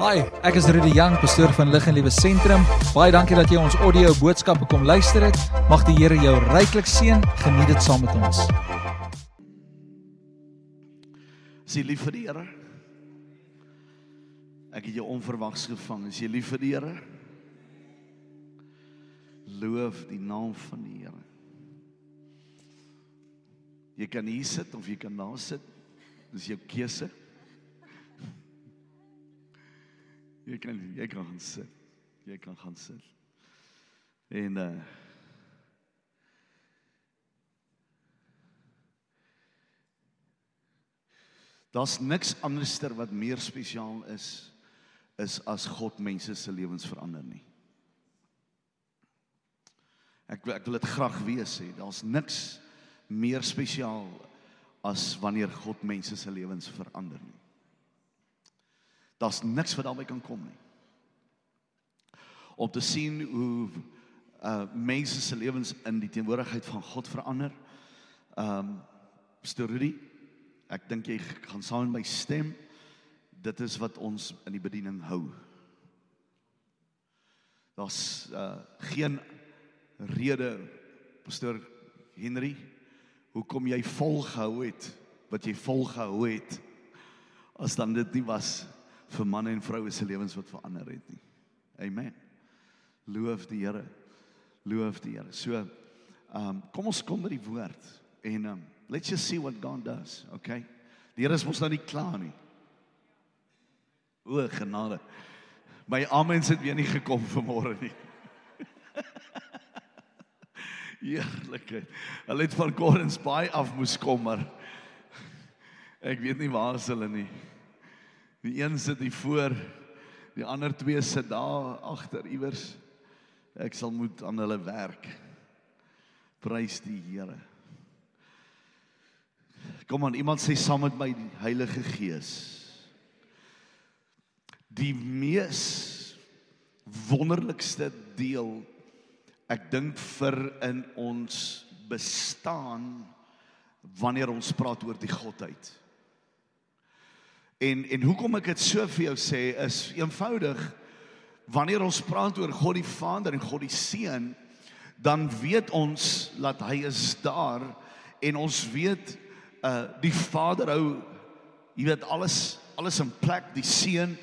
Hi, ek is Rudy Jang, pastoor van Lig en Liewe Sentrum. Baie dankie dat jy ons audio boodskappe kom luister het. Mag die Here jou ryklik seën. Geniet dit saam met ons. Is jy lief vir die Here? Ek het jou onverwags gevang. Is jy lief vir die Here? Loof die naam van die Here. Jy kan hier sit of jy kan daar sit. Dis jou keuse. Jy kan jy kan gaan sit. Jy kan gaan sit. En uh Daar's niks anderster wat meer spesiaal is is as God mense se lewens verander nie. Ek ek wil dit graag weet sê, daar's niks meer spesiaal as wanneer God mense se lewens verander nie. Daar's niks wat daarmee kan kom nie. Om te sien hoe uh mense se lewens in die teenwoordigheid van God verander. Um storie Ek dink jy gaan saam met my stem. Dit is wat ons in die bediening hou. Daar's uh geen rede pastoor Henry hoekom jy volgehou het wat jy volgehou het as dan dit nie was vir manne en vroue se lewens wat verander het nie. Amen. Loof die Here. Loof die Here. So, ehm um, kom ons kom by die woord en ehm um, let's just see what God does, okay? Die Here is mos nou nie klaar nie. O, genade. My amen het weer nie gekom vanmôre nie. Heerlikheid. Hulle het van Gordons Bay af moes kom, maar ek weet nie waar is hulle nie. Die een sit hier voor, die ander twee sit daar agter iewers. Ek sal moet aan hulle werk. Prys die Here. Kom aan, iemand sê saam met my die Heilige Gees. Die mees wonderlikste deel ek dink vir in ons bestaan wanneer ons praat oor die godheid. En en hoekom ek dit so vir jou sê is eenvoudig wanneer ons praat oor God die Vader en God die Seun dan weet ons dat hy is daar en ons weet uh die Vader hou jy weet alles alles in plek. Die Seun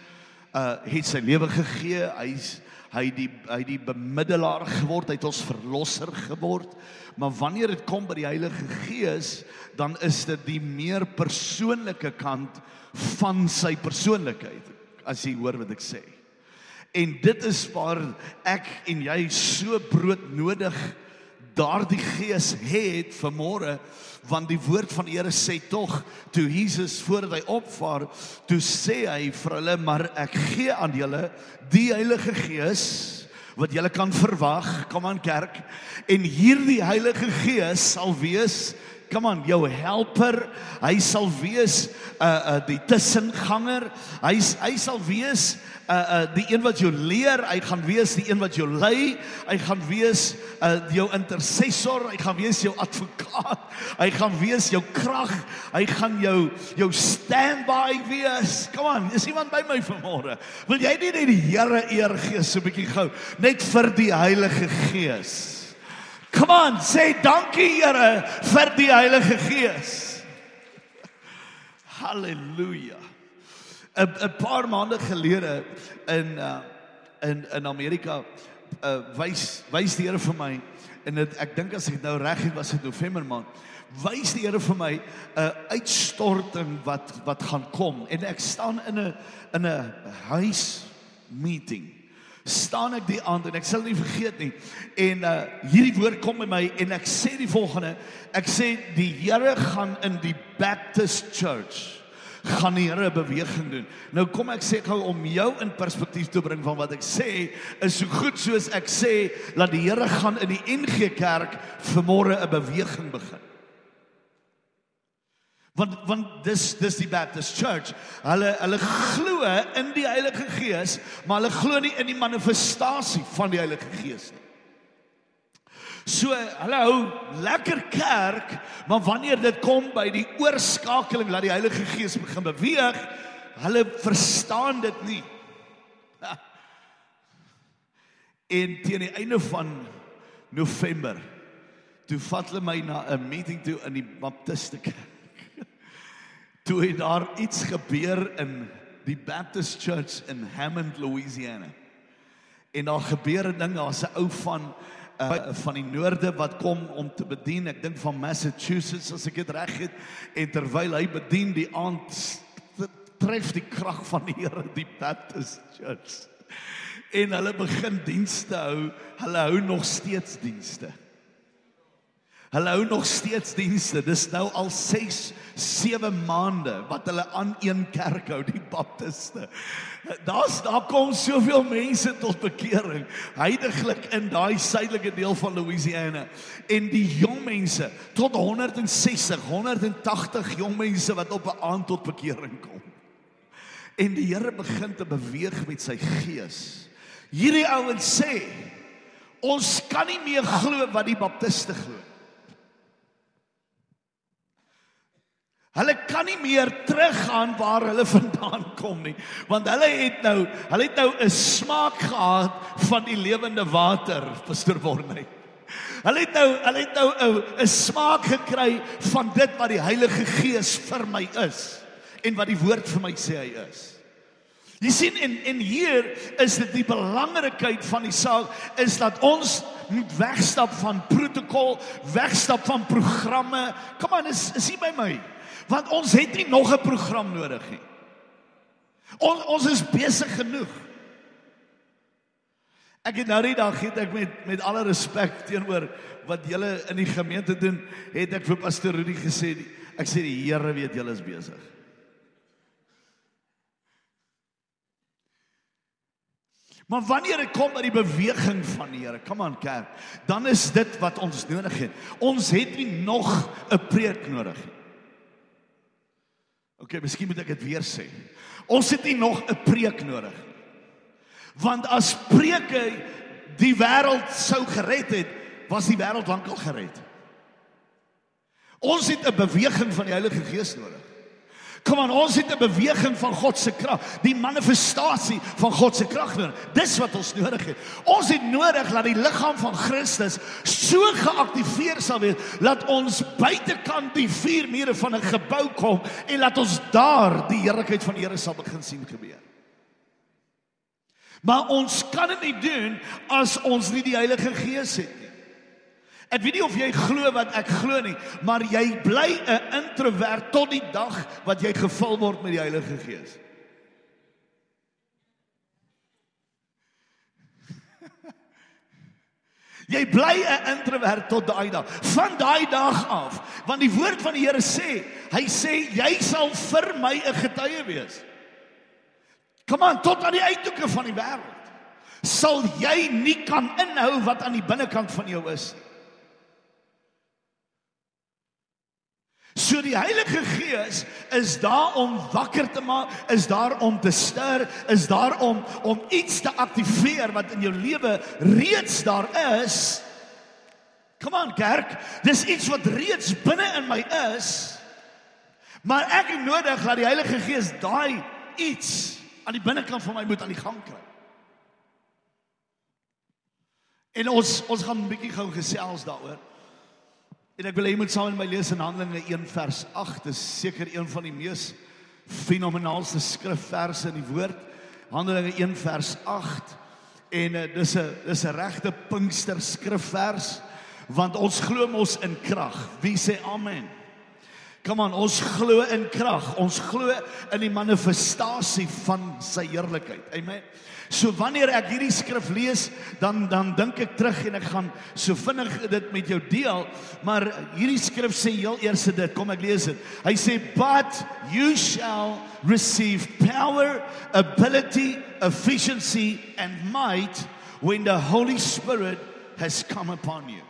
uh het sy lewe gegee hy's hy die hy die bemiddelaar geword hy het ons verlosser geword. Maar wanneer dit kom by die Heilige Gees dan is dit die meer persoonlike kant van sy persoonlikheid as jy hoor wat ek sê. En dit is waar ek en jy so broodnodig daardie gees het vir môre want die woord van die Here sê tog toe Jesus voordat hy opvaar toe sê hy vir hulle maar ek gee aan julle die Heilige Gees wat julle kan verwag. Kom aan kerk. En hierdie Heilige Gees sal wees Kom aan, jou helper, hy sal wees uh uh die tussenganger. Hy hy sal wees uh uh die een wat jou leer, hy gaan wees die een wat jou lei, hy gaan wees uh jou intercessor, hy gaan wees jou advokaat, hy gaan wees jou krag, hy gaan jou jou standby wees. Kom aan, is iemand by my vanmôre? Wil jy nie net die Here eer gee so 'n bietjie gou net vir die Heilige Gees? Come on, sê dankie Here vir die Heilige Gees. Halleluja. 'n 'n paar maande gelede in uh in in Amerika uh wys wys die Here vir my en dit ek dink as ek nou reg het was dit November maand wys die Here vir my 'n uh, uitstorting wat wat gaan kom en ek staan in 'n in 'n huis meeting staan ek die aand en ek sal nie vergeet nie en uh hierdie woord kom by my en ek sê die volgende ek sê die Here gaan in die Baptist Church gaan die Here beweging doen. Nou kom ek sê gou om jou in perspektief te bring van wat ek sê is so goed soos ek sê dat die Here gaan in die NG Kerk vanmôre 'n beweging begin. Want want dis dis die Baptist Church. Hulle hulle glo in die Heilige Gees, maar hulle glo nie in die manifestasie van die Heilige Gees nie. So hulle hou lekker kerk, maar wanneer dit kom by die oorskakeling dat die Heilige Gees begin beweeg, hulle verstaan dit nie. En teen die einde van November toe vat hulle my na 'n meeting toe in die Baptiste kerk. Toe het daar iets gebeur in die Baptist Church in Hammond, Louisiana. En daar gebeur 'n ding, daar's 'n ou van uh, van die noorde wat kom om te bedien. Ek dink van Massachusetts as ek dit reg het. En terwyl hy bedien die aand tref die krag van die Here die Baptist Church en hulle begin dienste hou. Hulle hou nog steeds dienste. Hulle hou nog steeds dienste. Dis nou al 6, 7 maande wat hulle aan een kerk hou, die Baptiste. Daar's daar kom soveel mense tot bekering, heidaglik in daai suidelike deel van Louisiana. En die jong mense, tot 160, 180 jong mense wat op 'n aand tot bekering kom. En die Here begin te beweeg met sy gees. Hierdie ouens sê ons kan nie meer glo wat die baptiste glo. Hulle kan nie meer teruggaan waar hulle vandaan kom nie, want hulle het nou, hulle het nou 'n smaak gehad van die lewende water, pastoor Borney. Hulle het nou, hulle het nou 'n smaak gekry van dit wat die Heilige Gees vir my is en wat die woord vir my sê hy is. Jy sien en en hier is dit die belangrikheid van die saak is dat ons moet wegstap van protokol, wegstap van programme. Kom aan, is is hier by my. Want ons het nie nog 'n program nodig nie. On, ons is besig genoeg. Ek het nou die dag het ek met met alle respek teenoor wat julle in die gemeente doen, het ek vir pastoor Rudy gesê, ek sê die Here weet julle is besig. Maar wanneer dit kom by die beweging van die Here, kom aan kerk, dan is dit wat ons nodig het. Ons het nie nog 'n preek nodig nie. OK, miskien moet ek dit weer sê. Ons het nie nog 'n preek nodig. Want as preke die wêreld sou gered het, was die wêreld lankal gered. Ons het 'n beweging van die Heilige Gees nodig. Kom aan, ons het 'n beweging van God se krag, die manifestasie van God se krag nodig. Dis wat ons nodig het. Ons het nodig dat die liggaam van Christus so geaktiveer sal wees dat ons buitekant die vier mure van 'n gebou kom en laat ons daar die heerlikheid van die Here sal begin sien gebeur. Maar ons kan dit nie doen as ons nie die Heilige Gees het. Ek weet nie of jy glo wat ek glo nie, maar jy bly 'n introwert tot die dag wat jy gevul word met die Heilige Gees. Jy bly 'n introwert tot daai dag. Van daai dag af, want die woord van die Here sê, hy sê jy sal vir my 'n getuie wees. Kom aan tot aan die uithoeke van die wêreld. Sal jy nie kan inhou wat aan die binnekant van jou is nie. So die Heilige Gees is daar om wakker te maak, is daar om te stuur, is daar om om iets te aktiveer wat in jou lewe reeds daar is. Kom aan kerk, dis iets wat reeds binne in my is. Maar ek het nodig dat die Heilige Gees daai iets aan die binnekant van my moet aan die gang kry. En ons ons gaan 'n bietjie gou gesels daaroor. En ek wil hê jy moet saam met my lees in Handelinge 1 vers 8. Dit is seker een van die mees fenomenaalste skrifverse in die woord. Handelinge 1 vers 8. En uh, dis 'n dis 'n regte Pinkster skrifvers want ons glo mos in krag. Wie sê amen? Kom aan, ons glo in krag. Ons glo in die manifestasie van sy heerlikheid. Amen. So wanneer ek hierdie skrif lees, dan dan dink ek terug en ek gaan so vinnig dit met jou deel, maar hierdie skrif sê heel eers dit, kom ek lees dit. Hy sê but you shall receive power, ability, efficiency and might when the Holy Spirit has come upon you.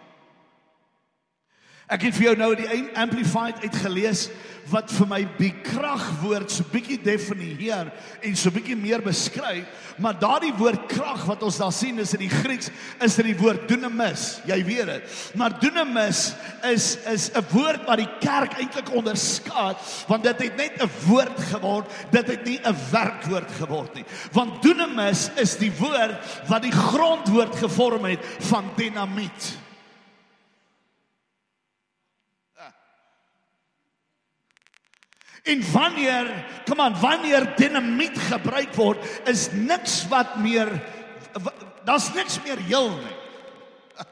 Ek het vir jou nou die amplified uitgelees wat vir my die kragwoord so bietjie definieer en so bietjie meer beskryf, maar daardie woord krag wat ons daar sien is in die Grieks is dit die woord dunamis. Jy weet dit. Maar dunamis is is 'n woord wat die kerk eintlik onderskaat want dit het net 'n woord geword, dit het nie 'n werkwoord geword nie. Want dunamis is die woord wat die grondwoord gevorm het van dinamiet. En wanneer, kom aan, wanneer dinamiet gebruik word, is niks wat meer daar's niks meer heel nie.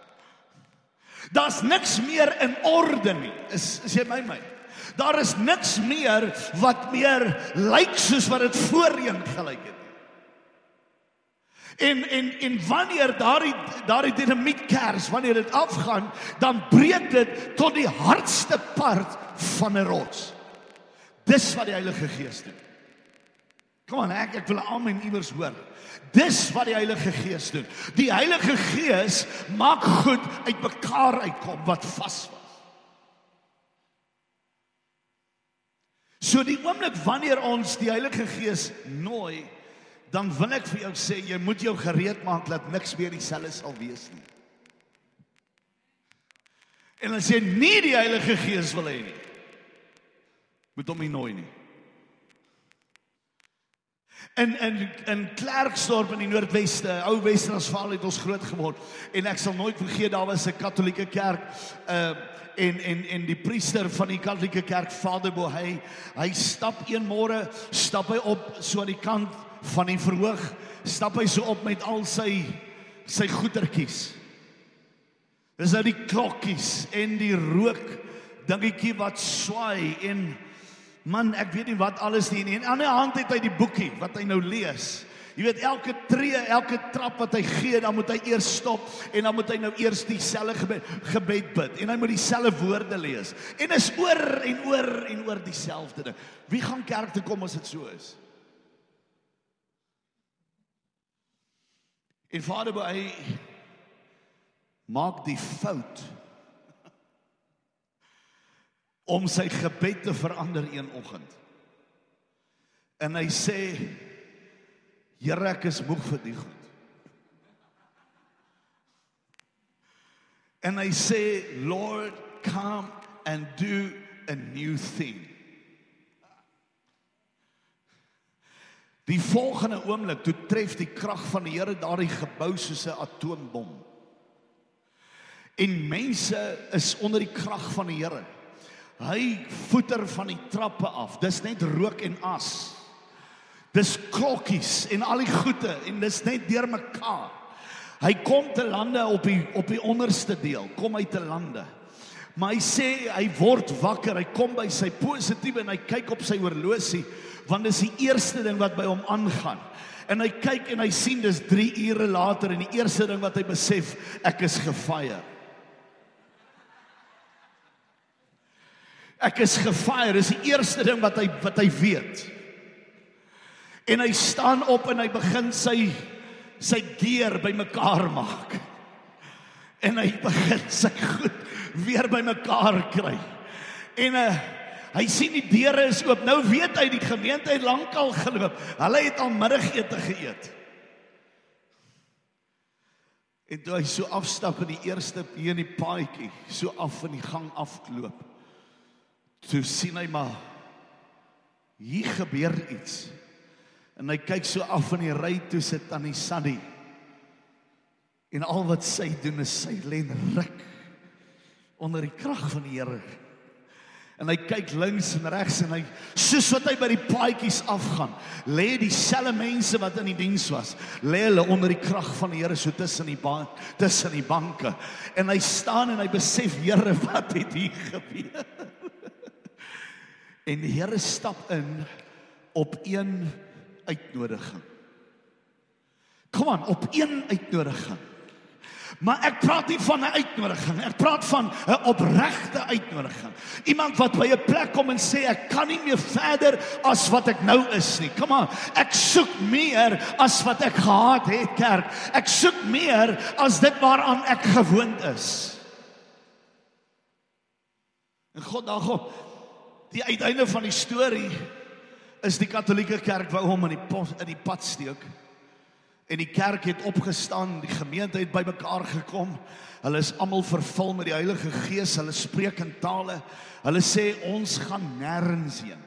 Daar's niks meer in orde nie. Is is jy my my? Daar is niks meer wat meer lyk soos wat dit voorheen gelyk het. En en en wanneer daardie daardie dinamietkers wanneer dit afgaan, dan breek dit tot die hardste part van 'n rots. Dis wat die Heilige Gees doen. Kom aan, ek ek wil almal iewers hoor. Dis wat die Heilige Gees doen. Die Heilige Gees maak goed uitmekaar uitkom wat vas was. So die oomblik wanneer ons die Heilige Gees nooi, dan wil ek vir jou sê jy moet jou gereed maak dat niks meer dieselfde sal wees nie. En as jy nie die Heilige Gees wil hê nie, moet hom nie nooi nie. En en in Klerksdorp in die Noordweste, ou Wes-Transvaal het ons groot geword en ek sal nooit vergeet daar was 'n Katolieke kerk uh en en en die priester van die Katolieke kerk Vader Bohey, hy stap een môre, stap hy op so aan die kant van die verhoog, stap hy so op met al sy sy goedertjies. Dis nou die klokkies en die rook dingetjie wat swaai en Man, ek weet nie wat alles nie. En aan die hand het hy die boekie wat hy nou lees. Jy weet elke tree, elke trap wat hy gee, dan moet hy eers stop en dan moet hy nou eers dieselfde gebed, gebed bid en hy moet dieselfde woorde lees. En is oor en oor en oor dieselfde ding. Wie gaan kerk toe kom as dit so is? En Vader, hy maak die fout om sy gebed te verander een oggend. En hy sê Here ek is moeg vir die goed. En hy sê Lord come and do a new thing. Die volgende oomblik toe tref die krag van die Here daardie gebou soos 'n atoombom. En mense is onder die krag van die Here. Hy voeter van die trappe af. Dis net rook en as. Dis klokkies en al die goede en dis net deurmekaar. Hy kom te lande op die op die onderste deel. Kom uit te lande. Maar hy sê hy word wakker. Hy kom by sy positiewe en hy kyk op sy horlosie want dis die eerste ding wat by hom aangaan. En hy kyk en hy sien dis 3 ure later en die eerste ding wat hy besef, ek is gefire. Ek is gefire, dis die eerste ding wat hy wat hy weet. En hy staan op en hy begin sy sy gear bymekaar maak. En hy begin sy goed weer bymekaar kry. En uh, hy sien die deure is oop. Nou weet hy die gemeente het lankal geloop. Hulle het al middagete geëet. En toe hy so afstap in die eerste hier in die paadjie, so af in die gang afloop. Toe sien hy maar hier gebeur iets. En hy kyk so af in die ry toe sit tannie Sandy. En al wat sy doen is sy lê ruk onder die krag van die Here. En hy kyk links en regs en hy soos wat hy by die paadjies afgaan, lê dieselfde mense wat in die diens was, lê hulle onder die krag van die Here so tussen die baan, tussen die banke. En hy staan en hy besef, Here, wat het hier gebeur? En die Here stap in op een uitnodiging. Kom aan, op een uitnodiging. Maar ek praat nie van 'n uitnodiging, ek praat van 'n opregte uitnodiging. Iemand wat by 'n plek kom en sê ek kan nie meer verder as wat ek nou is nie. Kom aan, ek soek meer as wat ek gehad het, kerk. Ek soek meer as dit waaraan ek gewoond is. En God daarop die uiteinde van die storie is die Katolieke Kerk wou hom in die pos, in die pad steek. En die kerk het opgestaan, die gemeente het bymekaar gekom. Hulle is almal vervul met die Heilige Gees, hulle spreek in tale. Hulle sê ons gaan nêrens heen.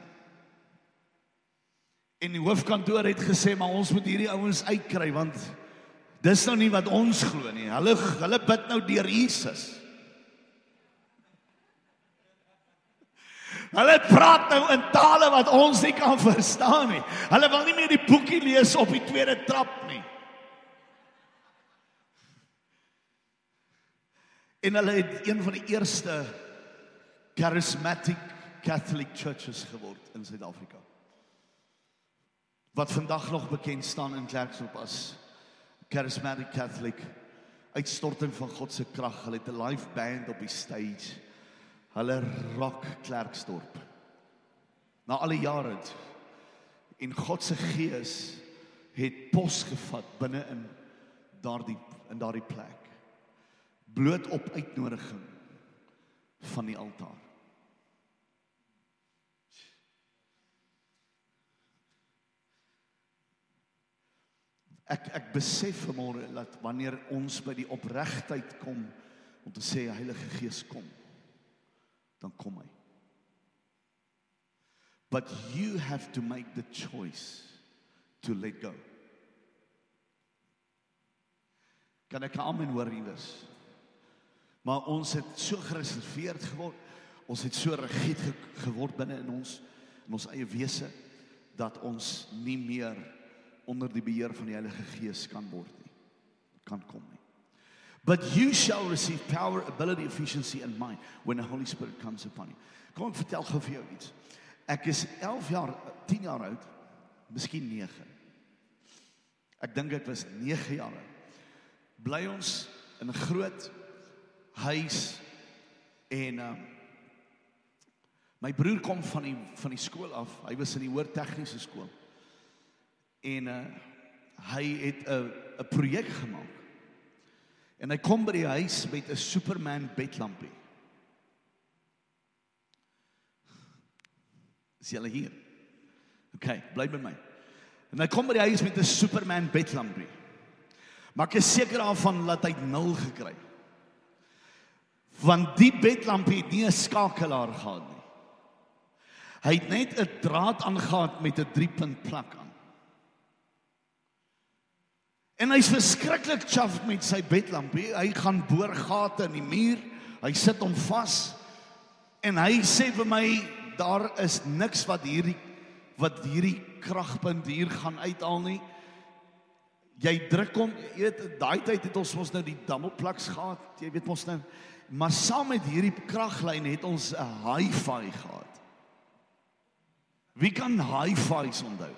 En die hoofkantoor het gesê maar ons moet hierdie ouens uitkry want dis nou nie wat ons glo nie. Hulle hulle bid nou deur Jesus. Hulle praat nou in tale wat ons nie kan verstaan nie. Hulle wil nie meer die boekie lees op die tweede trap nie. En hulle het een van die eerste charismatic Catholic churches geword in Suid-Afrika. Wat vandag nog bekend staan in Klerksdorp as Charismatic Catholic uitstorting van God se krag. Hulle het 'n live band op die stage. Hulle rock Klerksdorp. Na al die jare het en God se gees het pos gevat binne in daardie in daardie plek bloot op uitnodiging van die altaar. Ek ek besef vanmôre dat wanneer ons by die opregtheid kom om te sê Heilige Gees kom, dan kom hy. But you have to make the choice to let go. Kan ek amen hoor iewers? Maar ons het so gereserveerd geword. Ons het so rigied ge geword binne in ons in ons eie wese dat ons nie meer onder die beheer van die Heilige Gees kan word nie. Kan kom nie. But you shall receive power, ability, efficiency and mind when the Holy Spirit comes upon you. Kom ek vertel gou vir jou iets. Ek is 11 jaar, 10 jaar oud, miskien 9. Ek dink ek was 9 jaar oud. Bly ons in 'n groot huis en uh, my broer kom van die van die skool af. Hy was in die hoër tegniese skool. En uh, hy het 'n 'n projek gemaak. En hy kom by die huis met 'n Superman bedlampie. Is jy hier? OK, bly by my. En hy kom by die huis met 'n Superman bedlampie. Maar ek is seker daarvan dat hy 0 gekry het want die bedlampie het nie 'n skakelaar gehad nie. Hy het net 'n draad aangegaan met 'n 3-punt plak aan. En hy's verskriklik chaff met sy bedlampie. Hy gaan boor gate in die muur. Hy sit hom vas. En hy sê vir my daar is niks wat hierdie wat hierdie kragpunt hier gaan uithaal nie. Jy druk hom, jy weet, daai tyd het ons mos nou die dammelplaks gehad. Jy weet mos nou Maar saam met hierdie kraglyn het ons 'n hi-fi gehad. Wie kan hi-fi's onthou?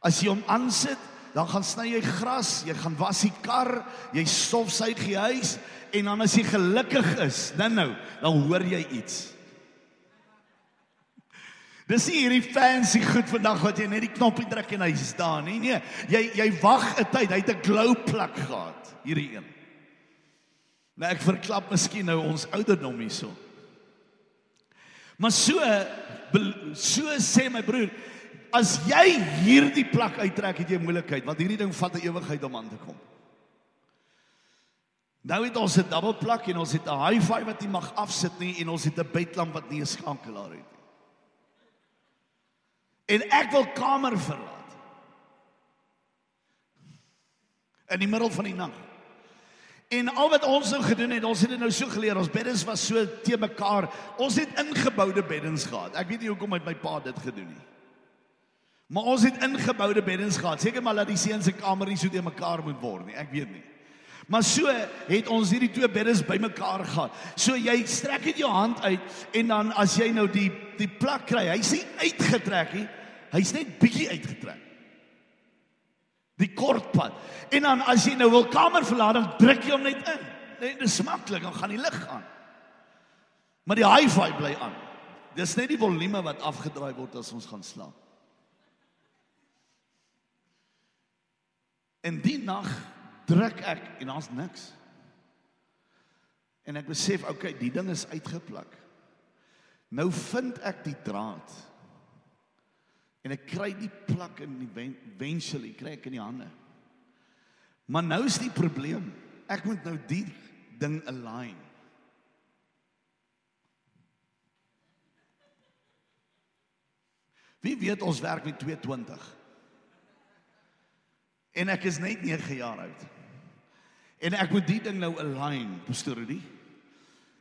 As jy hom aansit, dan gaan sny jy gras, jy gaan was die kar, jy stofsuig die huis en dan as jy gelukkig is, dan nou, dan hoor jy iets. Dis nie hierdie fancy goed vandag wat jy net die knoppie druk en hy's daar nie. Nee, jy jy wag 'n tyd, hy het 'n glow plak gehad, hierdie een. Nou ek verklap miskien nou ons ouderdom hierso. Maar so so sê my broer, as jy hierdie plak uittrek, het jy moeilikheid want hierdie ding vat 'n ewigheid om aan te kom. Nou het ons 'n dubbel plak en ons het 'n hi-fi wat nie mag afsit nie en ons het 'n bedlamp wat nie 'n skakelaar het nie. En ek wil kamer verlaat. In die middel van die nag. En al wat ons nou gedoen het, ons het dit nou so geleer, ons beddens was so te mekaar. Ons het ingeboude beddens gehad. Ek weet nie hoekom het my pa dit gedoen nie. Maar ons het ingeboude beddens gehad. Seker maar dat die seuns se kamer nie so te mekaar moet word nie. Ek weet nie. Maar so het ons hierdie twee beddens bymekaar gehad. So jy strek net jou hand uit en dan as jy nou die die plak kry, hy's nie uitgetrek nie. Hy's net bietjie uitgetrek. Die kort pad. En dan as jy nou wil kamer verlaat, dan druk jy hom net in. Net dis maklik, dan gaan die lig aan. Maar die hi-fi bly aan. Dis net die volume wat afgedraai word as ons gaan slaap. En die nag druk ek en daar's niks. En ek besef, okay, die ding is uitgepluk. Nou vind ek die draad. En ek kry die plak in eventually kry ek in die hande. Maar nou is die probleem. Ek moet nou die ding align. Wie weet ons werk met 220. En ek is net 9 jaar oud. En ek moet die ding nou align, Pastor Rudy.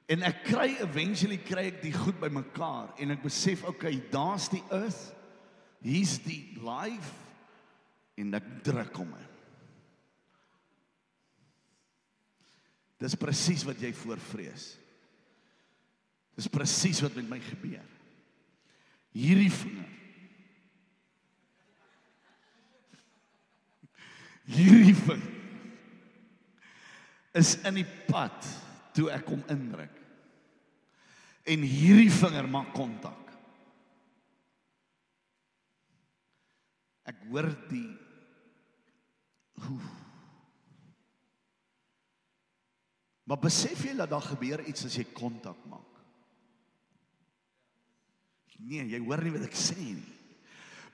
En ek kry eventually kry ek die goed bymekaar en ek besef okay, daar's die earth. Hier's die life en ek druk hom in. Dis presies wat jy voorvrees. Dis presies wat met my gebeur. Hierdie vinger. Hierdie vinger is in die pad toe ek hom indruk. En hierdie vinger maak kontak. Ek hoor die Oef. Maar besef jy dat daar gebeur iets as jy kontak maak? Nee, jy hoor nie wat ek sê nie.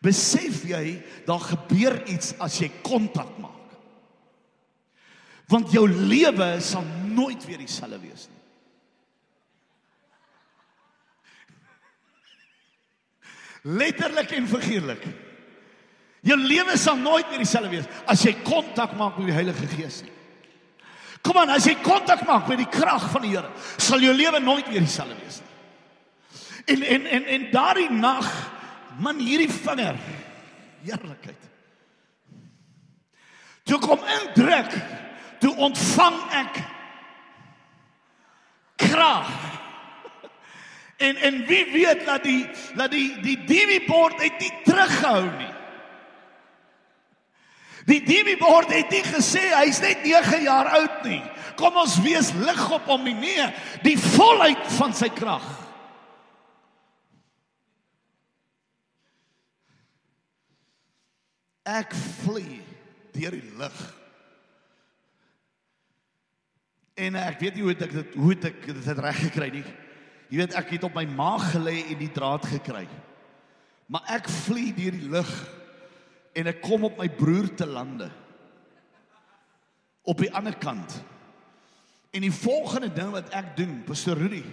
Besef jy daar gebeur iets as jy kontak maak? Want jou lewe sal nooit weer dieselfde wees nie. Letterlik en figuurlik. Jou lewe sal nooit meer dieselfde wees as jy kontak maak met die Heilige Gees nie. Kom aan, as jy kontak maak met die krag van die Here, sal jou lewe nooit weer dieselfde wees nie. En en en en daardie nag, man hierdie vinger, heerlikheid. Toe kom indruk, toe ontvang ek krag. En en wie weet dat die dat die die DB bord het nie teruggehou nie. Die DB bord het nie gesê hy's net 9 jaar oud nie. Kom ons wees lig op hom nie. Nee, die volheid van sy krag. Ek vlieg deur die lug. En ek weet nie hoe ek dit hoe ek dit reg gekry nie. Jy weet ek het op my maag gelê en die draad gekry. Maar ek vlieg deur die lug en ek kom op my broer te lande. Op die ander kant. En die volgende ding wat ek doen, Pastor Rudy,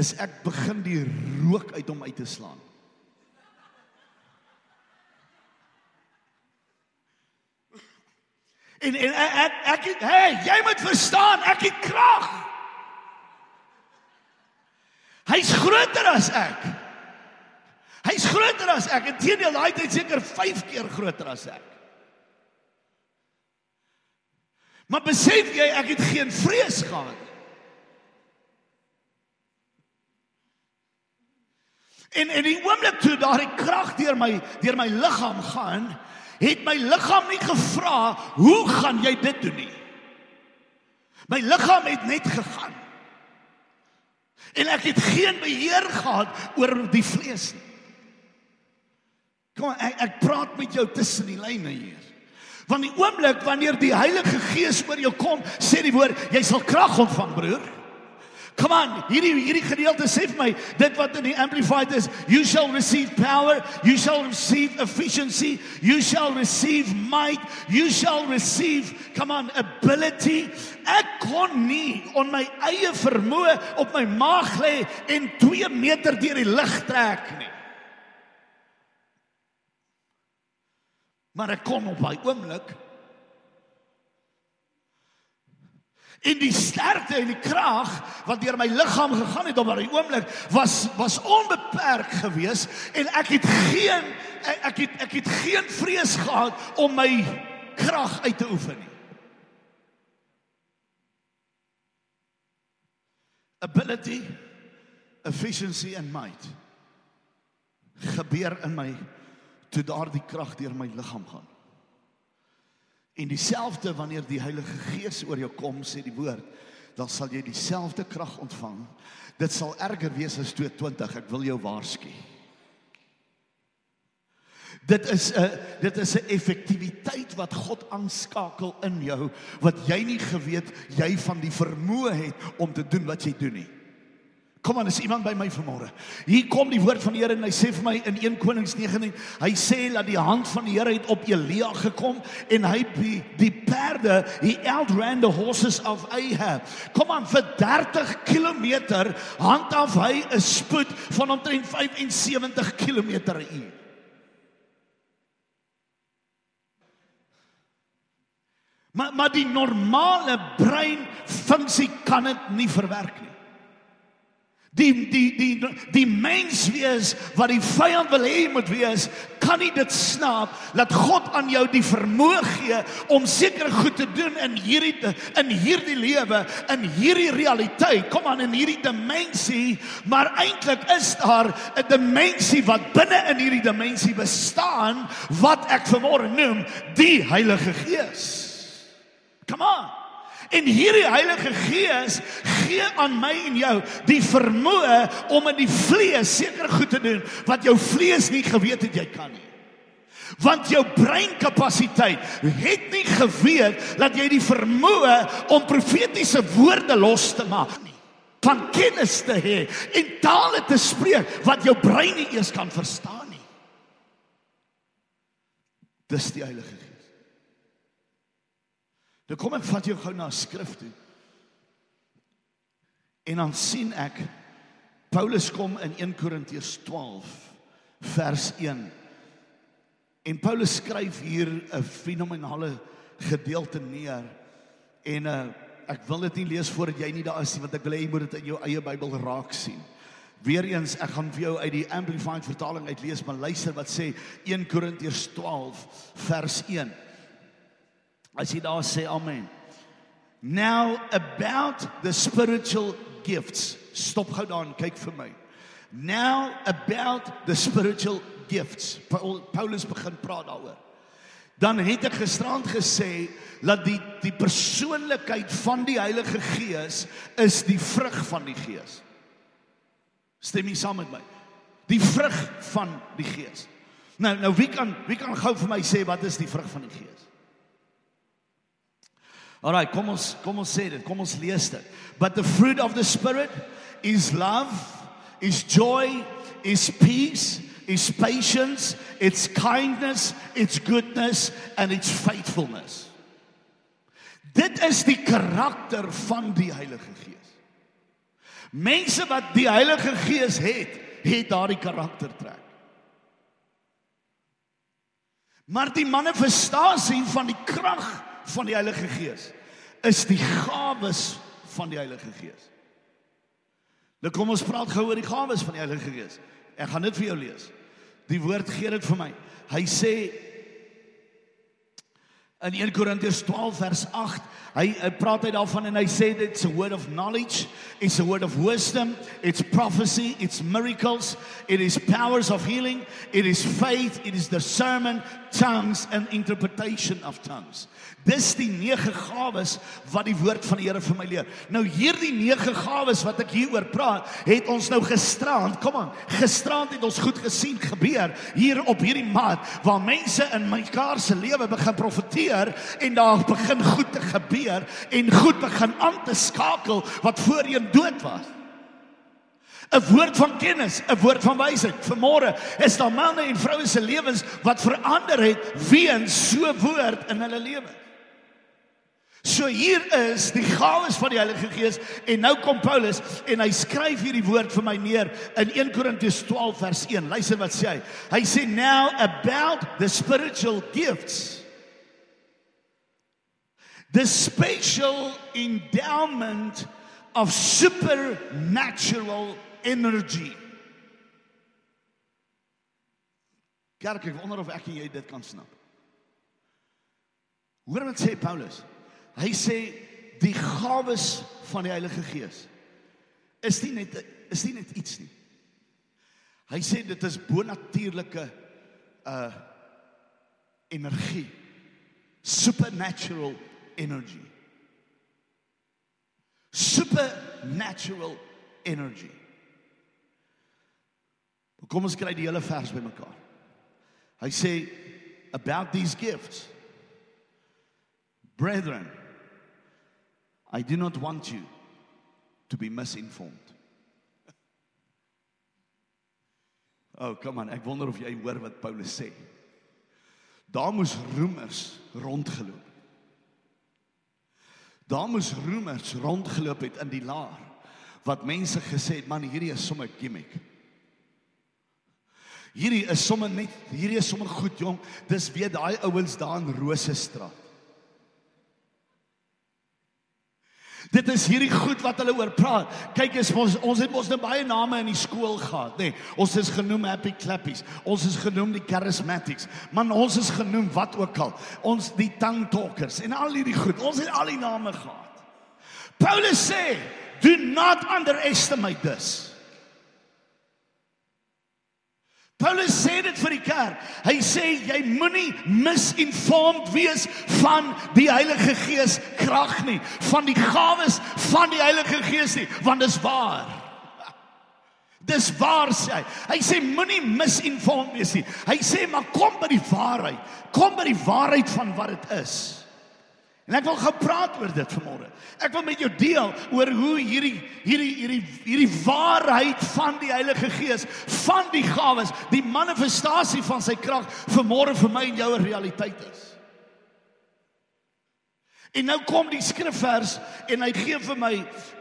is ek begin die rook uit hom uit te slaan. En en ek ek ek hey, jy moet verstaan, ek het krag. Hy's groter as ek. Hy's groter as ek. Inteendeel, hy het seker 5 keer groter as ek. Maar besef jy ek het geen vrees gehad nie. En en die oomblik toe daardie krag deur my deur my liggaam gaan, het my liggaam nie gevra hoe gaan jy dit doen nie. My liggaam het net gegaan. En ek het geen beheer gehad oor die vlees nie. Kom ek, ek praat met jou tussen die lyne hier. Want die oomblik wanneer die Heilige Gees oor jou kom, sê die woord, jy sal krag ontvang, broer. Come on, hierdie hierdie gedeelte sê vir my dit wat in die amplified is, you shall receive power, you shall receive efficiency, you shall receive might, you shall receive come on ability. Ek kon nie on my eie vermoë op my maag lê en 2 meter deur die lug trek nie. Maar ek kom op daai oomblik En die sterkte en die krag wat deur my liggaam gegaan het op daai oomblik was was onbeperk geweest en ek het geen ek, ek het ek het geen vrees gehad om my krag uit te oefen nie. Ability, efficiency and might gebeur in my toe daardie krag deur my liggaam gaan. En dieselfde wanneer die Heilige Gees oor jou kom, sê die woord, dan sal jy dieselfde krag ontvang. Dit sal erger wees as 220, ek wil jou waarsku. Dit is 'n dit is 'n effektiwiteit wat God aanskakel in jou wat jy nie geweet jy van die vermoë het om te doen wat jy doen nie. Kom aan, is iemand by my vanmôre? Hier kom die woord van die Here en hy sê vir my in 1 Konings 19, hy sê dat die hand van die Here het op Elia gekom en hy die die perde, he outran the horses of Ahab. Kom aan, vir 30 km handhaaf hy 'n spoed van omtrent 75 km/h. Maar maar die normale brein funksie kan dit nie verwerk nie. Die die die die mens wees wat die vyand wil hê moet wees, kan nie dit snaap dat God aan jou die vermoë gee om sekere goed te doen in hierdie in hierdie lewe, in hierdie realiteit. Kom aan in hierdie dimensie, maar eintlik is daar 'n dimensie wat binne in hierdie dimensie bestaan wat ek vanmôre noem die Heilige Gees. Come on. En hierdie Heilige Gees gee aan my en jou die vermoë om in die vlees seker goed te doen wat jou vlees nie geweet het jy kan nie. Want jou breinkapasiteit het nie geweet dat jy die vermoë om profetiese woorde los te maak nie van kennis te hê en tale te spreek wat jou brein nie eers kan verstaan nie. Dis die Heilige Gees. Nou kom ek vat jou gou na skrif toe. En dan sien ek Paulus kom in 1 Korintiërs 12 vers 1. En Paulus skryf hier 'n fenominale gedeelte neer. En uh, ek wil dit nie lees voordat jy nie daar is nie want ek wil hê jy moet dit in jou eie Bybel raak sien. Weereens ek gaan vir jou uit die amplified vertaling uitlees maar luister wat sê 1 Korintiërs 12 vers 1. As jy daar sê amen. Now about the spiritual gifts. Stop gou daar en kyk vir my. Now about the spiritual gifts. Paulus begin praat daaroor. Dan het ek gisterand gesê dat die die persoonlikheid van die Heilige Gees is die vrug van die Gees. Stem jy saam met my? Die vrug van die Gees. Nou nou wie kan wie kan gou vir my sê wat is die vrug van die Gees? Alraai, kom ons kom ons sê dit. Kom ons lees dit. But the fruit of the spirit is love, is joy, is peace, is patience, it's kindness, it's goodness and it's faithfulness. Dit is die karakter van die Heilige Gees. Mense wat die Heilige Gees het, het daardie karaktertrek. Maar die manifestasie van die krag van die Heilige Gees is die gawes van die Heilige Gees. Nou kom ons praat gou oor die gawes van die Heilige Gees. Ek gaan dit vir jou lees. Die woord gee dit vir my. Hy sê in 1 Korintiërs 12 vers 8 hy, hy praat hy daarvan en hy sê dit's a word of knowledge it's a word of wisdom it's prophecy it's miracles it is powers of healing it is faith it is discernment tongues and interpretation of tongues. Dis die nege gawes wat die woord van die Here vir my leer. Nou hierdie nege gawes wat ek hieroor praat, het ons nou gisterand, kom aan, gisterand het ons goed gesien gebeur hier op hierdie mat waar mense in mekaar se lewe begin profeteer en daar begin goed te gebeur en goed begin aan te skakel wat voorheen dood was. 'n woord van kennis, 'n woord van wysheid. Vanmôre is daar manne en vroue se lewens wat verander het weens so woord in hulle lewens. So hier is die gawes van die Heilige Gees en nou kom Paulus en hy skryf hierdie woord vir my neer in 1 Korintiërs 12 vers 1. Luister wat sê hy. Hy sê now about the spiritual gifts. The special endowment of supernatural energy. Kerk, ek wonder of ek en jy dit kan snap. Hoor wat sê Paulus? hy sê die gawes van die Heilige Gees is nie net is nie net iets nie. Hy sê dit is bonatuurlike uh energie. Supernatural energy. Supernatural energy. Kom ons kry die hele vers bymekaar. Hy sê about these gifts. Brethren, I do not want you to be misinformed. Oh, come on, ek wonder of jy hoor wat Paulus sê. Daar moes roemers rondgeloop. Daar moes roemers rondgeloop het in die laar wat mense gesê het, man, hierdie is sommer gimmick. Hierdie is sommer net, hierdie is sommer goed jong. Dis weer daai ouens daar in Rosestraat. Dit is hierdie goed wat hulle oor praat. Kyk eens ons ons het mos nou baie name in die skool gehad, nê. Nee, ons is genoem Happy Clappies. Ons is genoem die Charismatics. Man, ons is genoem wat ook al. Ons die tongue talkers en al hierdie goed. Ons het al die name gehad. Paulus sê, "Do not underestimate this." Paulus sê dit vir die kerk. Hy sê jy moenie misinformed wees van die Heilige Gees krag nie, van die gawes van die Heilige Gees nie, want dis waar. Dis waar sê hy. Hy sê moenie misinformed wees nie. Hy sê maar kom by die waarheid. Kom by die waarheid van wat dit is. En ek wil gepraat oor dit vanmôre. Ek wil met jou deel oor hoe hierdie hierdie hierdie hierdie waarheid van die Heilige Gees, van die gawes, die manifestasie van sy krag vanmôre vir my en jou 'n realiteit is. En nou kom die skrifvers en hy gee vir my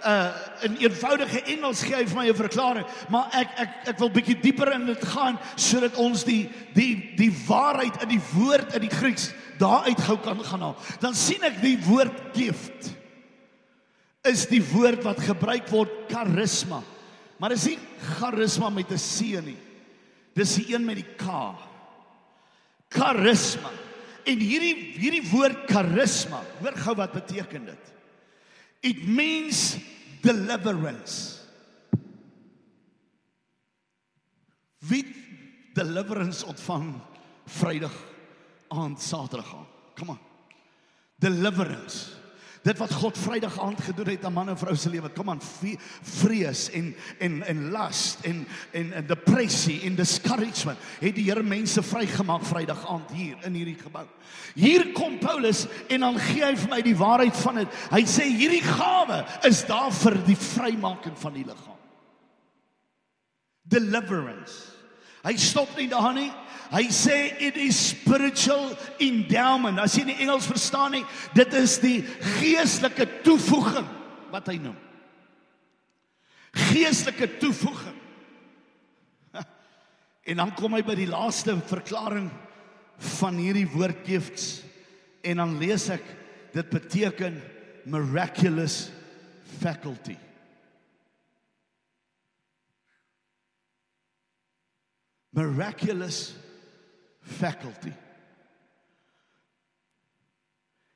uh in eenvoudige Engels gee hy vir my 'n verklaring, maar ek ek ek wil bietjie dieper in dit gaan sodat ons die die die waarheid in die woord in die Grieks daar uit gou kan gaan haal. Dan sien ek die woord gift is die woord wat gebruik word charisma. Maar dis nie charisma met 'n C nie. Dis die een met die K. Charisma. En hierdie hierdie woord charisma, hoor gou wat beteken dit? It means deliverance. Wie deliverance ontvang Vrydag aand, Saterdag aand. Kom aan. Deliverance dit wat God Vrydag aand gedoen het aan man en vrou se lewe. Kom aan, vrees en en en last en en, en depressie en discouragement het die Here mense vrygemaak Vrydag aand hier in hierdie gebou. Hier kom Paulus en dan gee hy vir my die waarheid van dit. Hy sê hierdie gawe is daar vir die vrymaking van die liggaam. Deliverance. Hy stop nie daar nie. Hy sê it is spiritual endowment. As jy die Engels verstaan nie, dit is die geestelike toevoeging wat hy noem. Geestelike toevoeging. En dan kom hy by die laaste verklaring van hierdie woord gifts en dan lees ek dit beteken miraculous faculty. Miraculous faculty.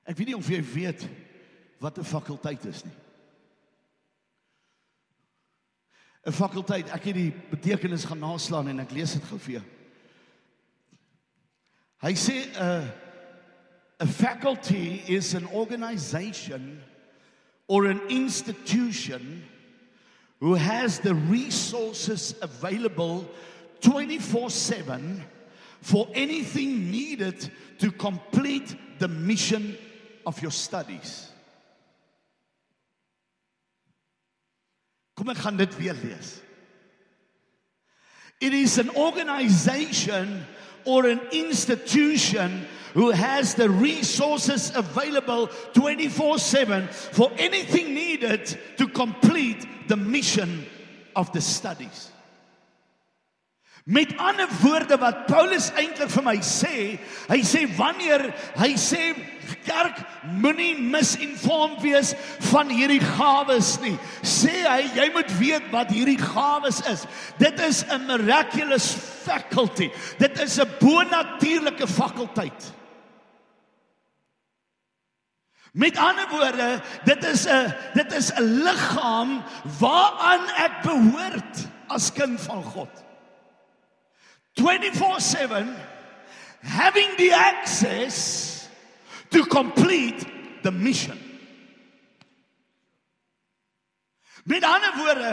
Ek weet nie of jy weet wat 'n fakulteit is nie. 'n Fakulteit, ek het die betekenis gaan naslaan en ek lees dit gou vir jou. Hy sê 'n uh, a faculty is an organization or an institution who has the resources available 24/7 for anything needed to complete the mission of your studies. Kom ek gaan dit weer lees. It is an organization or an institution who has the resources available 24/7 for anything needed to complete the mission of the studies. Met ander woorde wat Paulus eintlik vir my sê, hy sê wanneer hy sê kerk moenie misinformed wees van hierdie gawes nie. Sê hy jy moet weet wat hierdie gawes is. Dit is 'n miraculous faculty. Dit is 'n bonatuurlike fakulteit. Met ander woorde, dit is 'n dit is 'n liggaam waaraan ek behoort as kind van God. 24 7, having the access to complete the mission. Met ander woorde,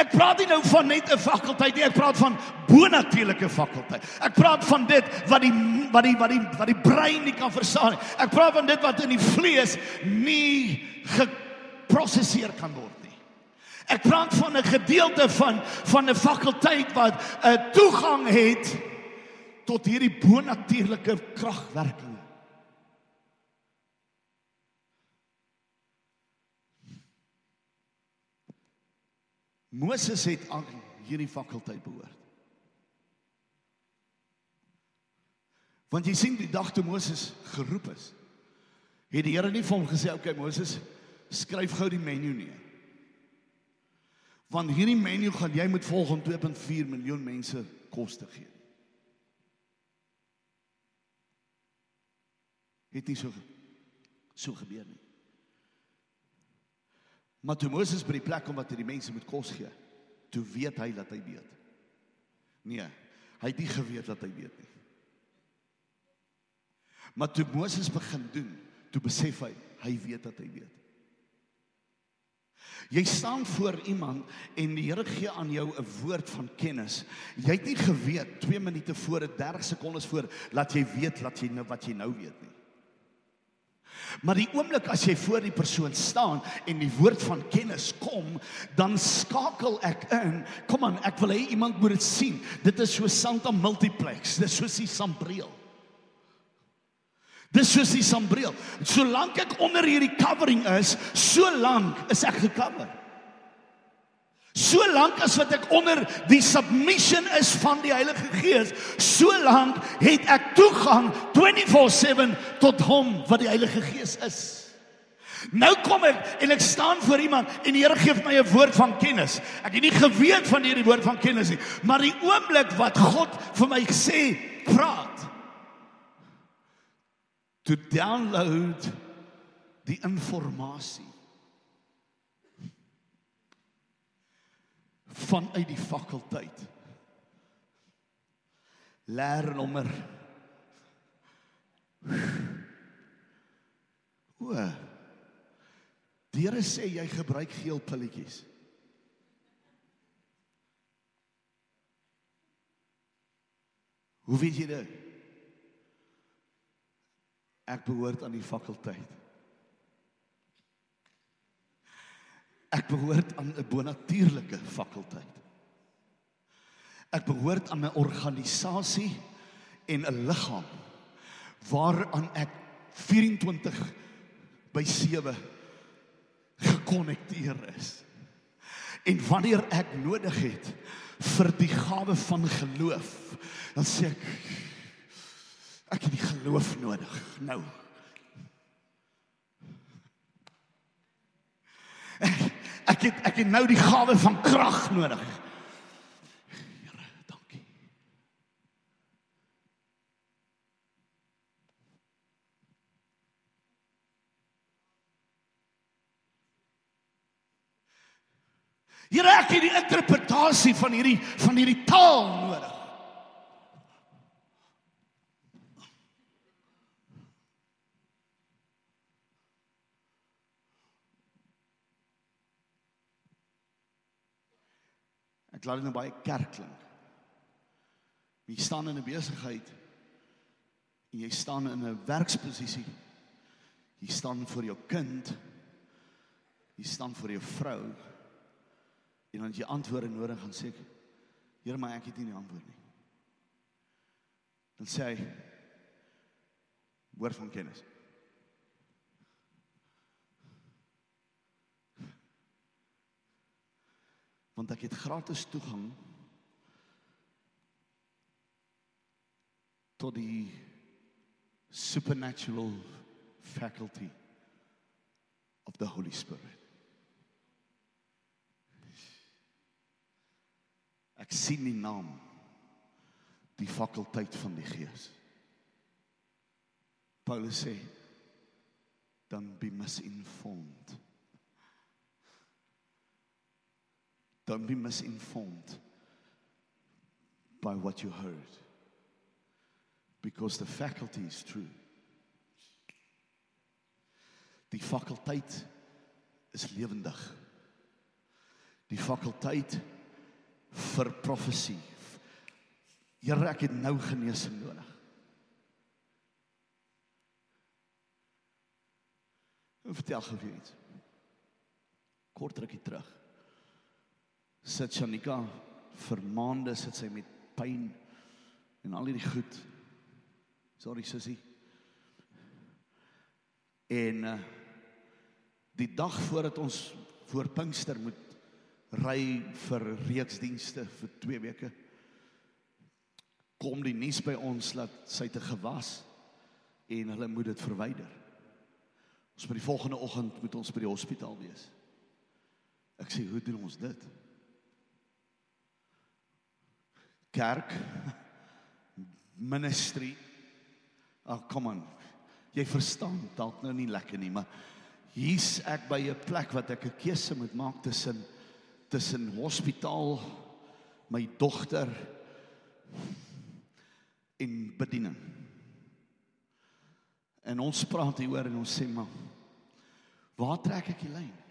ek praat nie nou van net 'n fakulteit nie, ek praat van bonatuurlike fakulteit. Ek praat van dit wat die wat die wat die wat die brein nie kan verstaan nie. Ek praat van dit wat in die vlees nie geprosesseer kan word nie. Ek praat van 'n gedeelte van van 'n fakulteit wat 'n toegang het tot hierdie bonatuurlike kragwerking. Moses het aan hierdie fakulteit behoort. Want jy sien die dag toe Moses geroep is, het die Here nie vir hom gesê, "Oké okay, Moses, skryf gou die menu neer." Want hierdie menu gaan jy moet volg om 2.4 miljoen mense kos te gee. Het nie so so gebeur nie. Maar toe Moses by die plek kom wat hy die mense moet kos gee, toe weet hy dat hy weet. Nee, hy het nie geweet dat hy weet nie. Maar toe Moses begin doen, toe besef hy hy weet dat hy weet. Jy staan voor iemand en die Here gee aan jou 'n woord van kennis. Jy het nie geweet 2 minute voor, 30 sekondes voor, laat jy weet dat jy nou wat jy nou weet nie. Maar die oomblik as jy voor die persoon staan en die woord van kennis kom, dan skakel ek in. Kom aan, ek wil hê iemand moet dit sien. Dit is so Santa Multiplex. Dis soos die Sambreel. Dis soos die Sambreel. Solank ek onder hierdie covering is, so lank is ek gekover. So lank as wat ek onder die submission is van die Heilige Gees, so lank het ek toegang 24/7 tot hom wat die Heilige Gees is. Nou kom ek en ek staan voor iemand en die Here gee my 'n woord van kennis. Ek het nie geweet van hierdie woord van kennis nie, maar die oomblik wat God vir my sê, praat. To download die inligting vanuit die fakulteit. Leernommer. O. Die Here sê jy gebruik geel pilletjies. Hoe weet jy dit? Ek behoort aan die fakulteit. Ek behoort aan 'n bonatuurlike fakulteit. Ek behoort aan 'n organisasie en 'n liggaam waaraan ek 24 by 7 gekonnekteer is. En wanneer ek nodig het vir die gawe van geloof, dan sê ek ek het die geloof nodig nou. Ek, ek het ek het nou die gawe van krag nodig. Here, dankie. Here, ek het die interpretasie van hierdie van hierdie taal nodig. Ek laat dit nou baie kerk klink. Jy staan in 'n besigheid en jy staan in 'n werksposisie. Jy staan vir jou kind. Jy staan vir jou vrou. En dan jy antwoorde nodig gaan sê, Here, maar ek het nie die antwoord nie. Dan sê hy woord van kennis. Want ek het gratis toegang tot die supernatural faculty of the holy spirit. Ek sien die naam die fakulteit van die gees. Paulus sê dan be misinformed Don't be misinformed by what you heard. Because the faculty is true. Die fakulteit is lewendig. Die fakulteit vir profesie. Here, ek het nou genesing nodig. Vertel gou vir iets. Kort rukkie terug. Sit Shanika vir maande sit sy met pyn en al hierdie goed. Sorry sussie. En uh, die dag voordat ons voor Pinkster moet ry vir reeksdienste vir 2 weke kom die nuus by ons dat sy te gewas en hulle moet dit verwyder. Ons by die volgende oggend moet ons by die hospitaal wees. Ek sê, "Hoe doen ons dit?" Kerk ministry. Oh, kom aan. Jy verstaan dalk nou nie lekker nie, maar hier's ek by 'n plek wat ek 'n keuse moet maak tussen tussen hospitaal, my dogter en bediening. En ons praat hieroor en ons sê maar waar trek ek die lyn?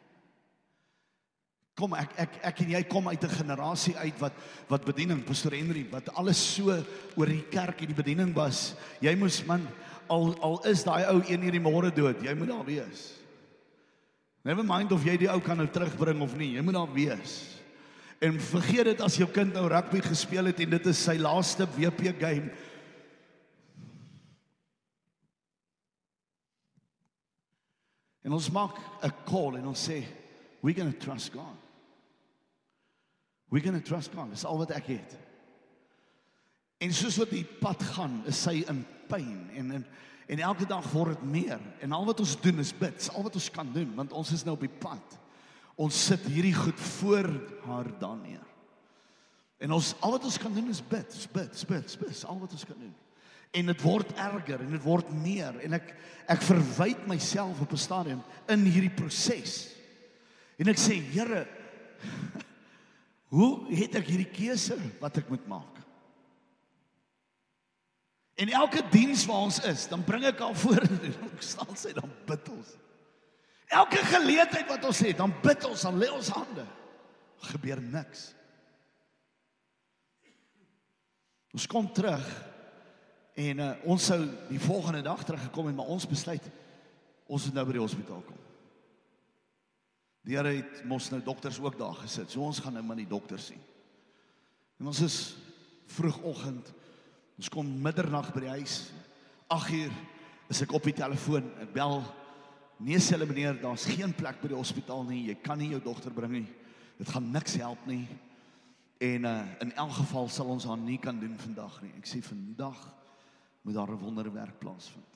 Kom ek ek ek en jy kom uit 'n generasie uit wat wat bediening Pastor Henry wat alles so oor die kerk en die bediening was. Jy moes man al al is daai ou een hierdie môre dood, jy moet daar wees. Never mind of jy die ou kan nou terugbring of nie, jy moet daar wees. En vergeet dit as jou kind nou rugby gespeel het en dit is sy laaste WP game. En ons maak 'n call en ons sê we're going to trust God. We're going to trust God. Dis al wat ek het. En soos wat die pad gaan, is sy in pyn en en en elke dag word dit meer. En al wat ons doen is bid. Dis al wat ons kan doen want ons is nou op die pad. Ons sit hierdie goed voor haar dan neer. En ons al wat ons kan doen is bid, is bid, is bid, is bid, al wat ons kan doen en dit word erger en dit word meer en ek ek verwyd myself op 'n stadium in hierdie proses. En ek sê Here, hoe het ek hierdie keuse wat ek moet maak? En elke diens waar ons is, dan bring ek al voor dan staan sy dan bid ons. Elke geleentheid wat ons het, dan bid ons, dan lê ons hande. Gebeur niks. Ons kom terug En uh, ons sou die volgende dag teruggekom het, maar ons besluit ons moet nou by die hospitaal kom. Die Here het mos nou dokters ook daar gesit. So ons gaan nou maar die dokter sien. En ons is vroegoggend. Ons kom middernag by die huis. 8uur is ek op die telefoon. Ek bel. Nee, sê hulle meneer, daar's geen plek by die hospitaal nie. Jy kan nie jou dogter bring nie. Dit gaan niks help nie. En uh in elk geval sal ons haar nie kan doen vandag nie. Ek sê vandag moet daar 'n wonderwerk plaasvind.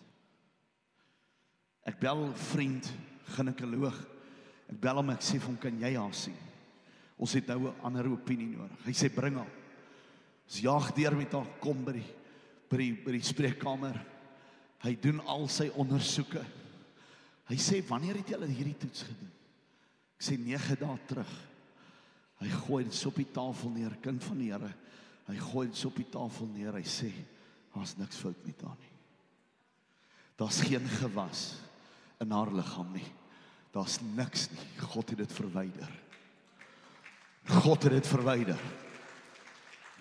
Ek bel 'n vriend, ginekoloog. Ek bel hom ek sê vir hom kan jy haar sien? Ons het nou 'n ander opinie nodig. Hy sê bring haar. Ons jaag deur met haar kom by die by die by die spreekkamer. Hy doen al sy ondersoeke. Hy sê wanneer het jy al hierdie toets gedoen? Ek sê 9 dae terug. Hy gooi dit op die tafel neer, kind van die Here. Hy gooi dit op die tafel neer. Hy sê Daar's niks fout met haar nie. Daar's geen gewas in haar liggaam nie. Daar's niks nie. God het dit verwyder. God het dit verwyder.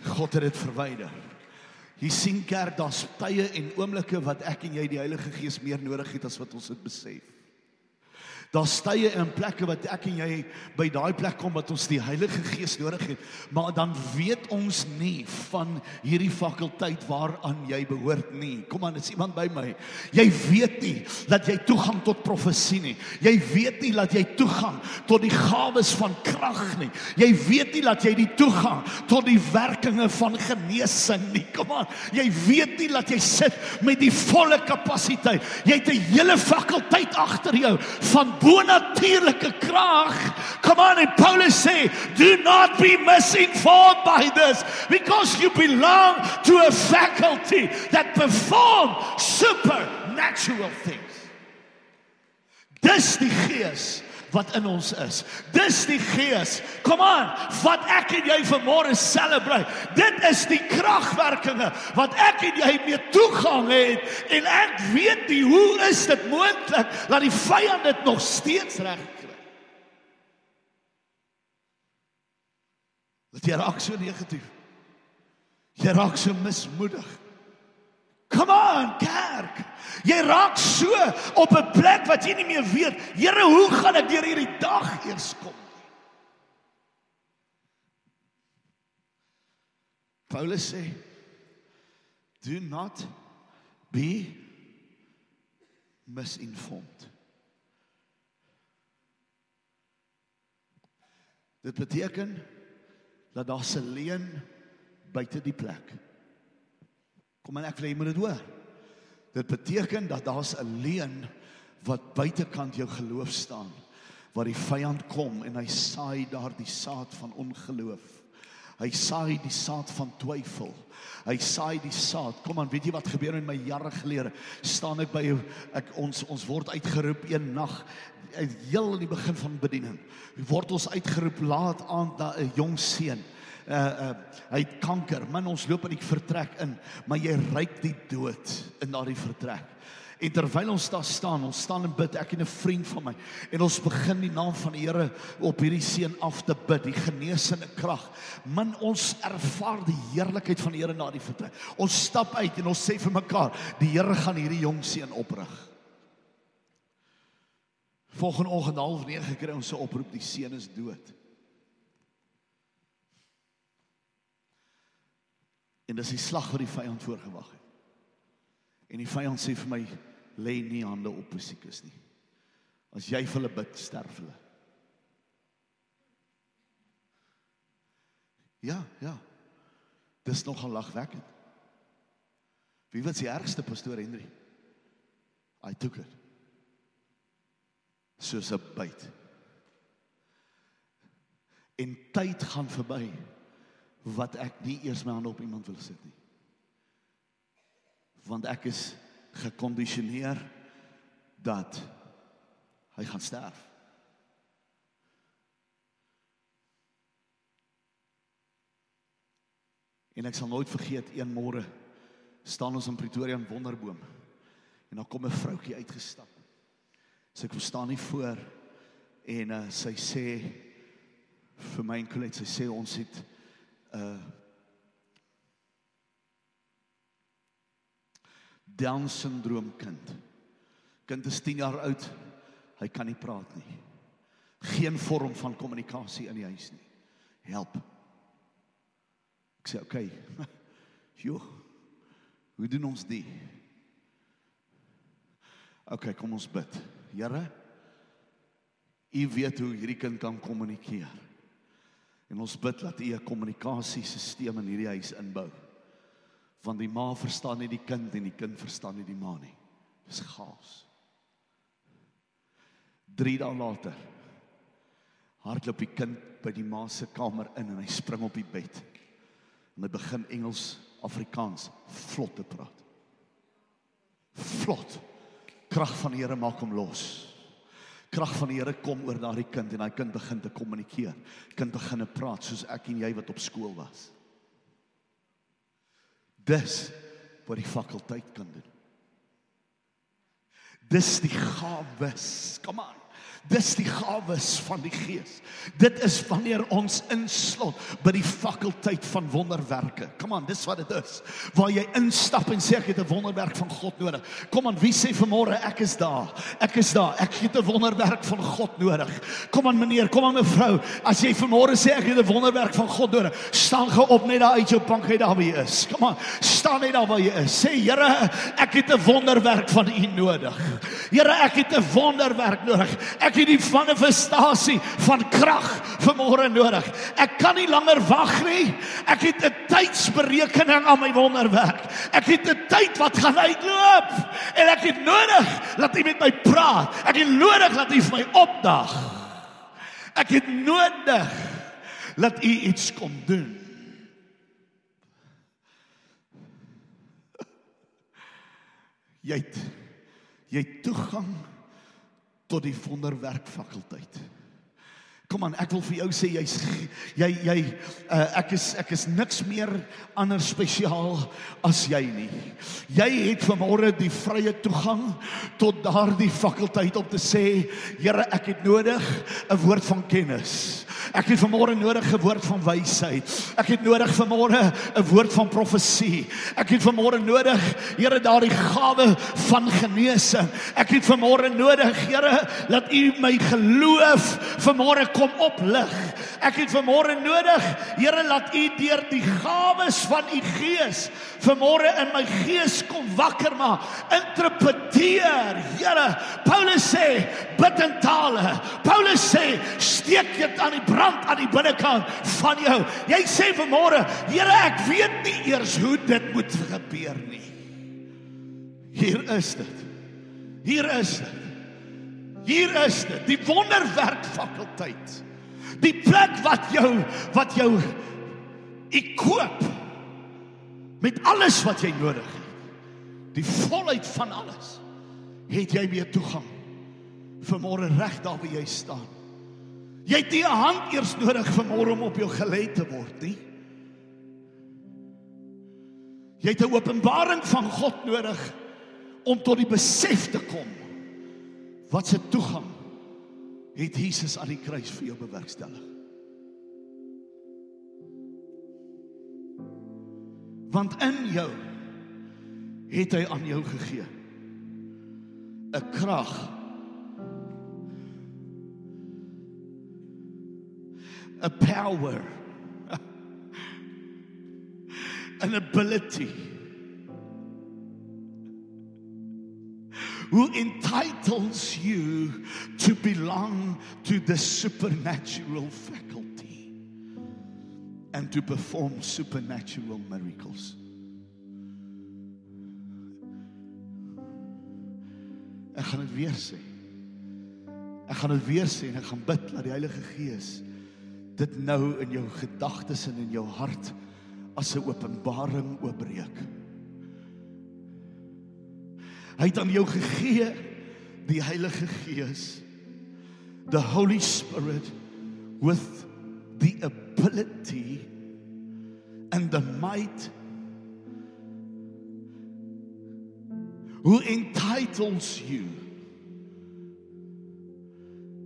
God het dit verwyder. Jy sien kerk, daar's tye en oomblikke wat ek en jy die Heilige Gees meer nodig het as wat ons dit besef. Daar stye in plekke wat ek en jy by daai plek kom wat ons die Heilige Gees nodig het, maar dan weet ons nie van hierdie fakulteit waaraan jy behoort nie. Kom aan, is iemand by my? Jy weet nie dat jy toegang tot profesie nie. Jy weet nie dat jy toegang tot die gawes van krag nie. Jy weet nie dat jy die toegang tot die werkinge van genesing nie. Kom aan, jy weet nie dat jy sit met die volle kapasiteit. Jy het 'n hele fakulteit agter jou van bonatuurlike krag. Come on and Paulus say, do not be misinformed by this because you belong to a faculty that perform supernatural things. Dis die gees wat in ons is. Dis die gees. Kom aan, wat ek en jy vanmôre celebrate. Dit is die kragwerkinge wat ek en jy mee toegang het en ek weet nie hoe is dit moontlik dat die vyand dit nog steeds reg kry. Dat jy raak so negatief. Jy raak so mismoedig. Come on, kerk. Jy raak so op 'n plek wat jy nie meer weet, Here, hoe gaan ek deur hierdie dag eers kom? Paulus sê, do not be misinformed. Dit beteken dat daar 'n leuen buite die plek. Kom maar ek wil jy moet dit hoor. Dit beteken dat daar's 'n leuen wat buitekant jou geloof staan waar die vyand kom en hy saai daardie saad van ongeloof. Hy saai die saad van twyfel. Hy saai die saad. Kom aan, weet jy wat gebeur met my jare gelede? Staan ek by ek ons ons word uitgeroep een nag heel in die begin van bediening. Word ons uitgeroep laat aand na 'n jong seun uh uh hy het kanker. Man, ons loop in die vertrek in, maar jy ruik die dood in daardie vertrek. En terwyl ons daar staan, ons staan en bid, ek en 'n vriend van my, en ons begin die naam van die Here op hierdie seun af te bid, die genesende krag. Man, ons ervaar die heerlikheid van die Here na die vertrek. Ons stap uit en ons sê vir mekaar, die Here gaan hierdie jong seun oprig. Volgende oggend half 9 kry ons 'n oproep, die seun is dood. En dis die slag wat die vyand voorgewag het. En die vyand sê vir my lê nie hande op musikus nie. As jy vir hulle bid, sterf hulle. Ja, ja. Dis nogal lagwekkend. Wie was die ergste pastoor Henry? I took it. Soos 'n byt. En tyd gaan verby wat ek nie eers my hande op iemand wil sit nie. Want ek is gekondisioneer dat hy gaan sterf. En ek sal nooit vergeet een môre staan ons in Pretoria in Wonderboom. En dan kom 'n vroutjie uitgestap. Sy so kom staan nie voor en uh, sy sê vir my en Colette sy sê ons het Down syndroom kind. Kind is 10 jaar oud. Hy kan nie praat nie. Geen vorm van kommunikasie in die huis nie. Help. Ek sê okay. Jo. Hoe doen ons dit? Okay, kom ons bid. Here, U weet hoe hierdie kind kan kommunikeer. En ons bid dat U 'n kommunikasiesisteem in hierdie huis inbou. Want die ma verstaan nie die kind en die kind verstaan nie die ma nie. Dis chaos. 3 dae later hardloop die kind by die ma se kamer in en hy spring op die bed. En hy begin Engels, Afrikaans vlot te praat. Vlot. Krag van die Here maak hom los krag van die Here kom oor daardie kind en daai kind begin te kommunikeer. Kind begin te praat soos ek en jy wat op skool was. Dis wat die fakulteit kan doen. Dis die gawes. Kom aan. Dis die gawes van die Gees. Dit is wanneer ons inslot by die fakulteit van wonderwerke. Kom aan, dis wat dit is. Waar jy instap en sê ek het 'n wonderwerk van God nodig. Kom aan, wie sê vanmôre ek is daar? Ek is daar. Ek het 'n wonderwerk van God nodig. Kom aan meneer, kom aan mevrou. As jy vanmôre sê ek het 'n wonderwerk van God nodig, staan gou op net daar uit jou bank uit daar waar jy is. Kom aan, staan net daar waar jy is. Sê Here, ek het 'n wonderwerk van U nodig. Here, ek het 'n wonderwerk nodig. Ek het die manifestasie van krag vanmôre nodig. Ek kan nie langer wag nie. Ek het 'n tydsberekening aan my wonderwerk. Ek het 'n tyd wat gaan uitloop en ek het nodig dat U met my praat. Ek het nodig dat U vir my opdag. Ek het nodig dat U iets kom doen. Jy het jy het toegang tot die wonderwerk fakulteit. Kom aan, ek wil vir jou sê jy's jy jy uh, ek is ek is niks meer anders spesiaal as jy nie. Jy het vanmôre die vrye toegang tot daardie fakulteit om te sê, Here, ek het nodig 'n woord van kennis. Ek het vanmôre nodig 'n woord van wysheid. Ek het nodig vanmôre 'n woord van profesie. Ek het vanmôre nodig, Here, daardie gawe van genesing. Ek het vanmôre nodig, Here, dat U my geloof vanmôre kom oplig. Ek het vanmôre nodig, Here, laat U deur die gawes van U Gees vanmôre in my gees kom wakker maak. Interpreteer, Here. Paulus sê, bid in tale. Paulus sê, steek dit aan die brand aan die binnekant van jou. Jy sê vanmôre, Here, ek weet nie eers hoe dit moet gebeur nie. Hier is dit. Hier is dit. Hier is dit, die wonderwerk fakulteit. Die plek wat jou wat jou ek koop met alles wat jy nodig het. Die volheid van alles het jy mee toegang. Vanmôre reg daar waar jy staan. Jy het nie 'n hand eers nodig vanmôre om op jou gelê te word nie. Jy het 'n openbaring van God nodig om tot die besef te kom wat se toegang het Jesus aan die kruis vir jou bewerkstellig. Want in jou het hy aan jou gegee 'n krag a power an ability who entitles you to belong to the supernatural faculty and to perform supernatural miracles. Ek gaan dit weer sê. Ek gaan dit weer sê en ek gaan bid dat die Heilige Gees dit nou in jou gedagtes en in jou hart as 'n openbaring oopbreek. Hy het aan jou gegee die Heilige Gees the Holy Spirit with the ability and the might who entitles you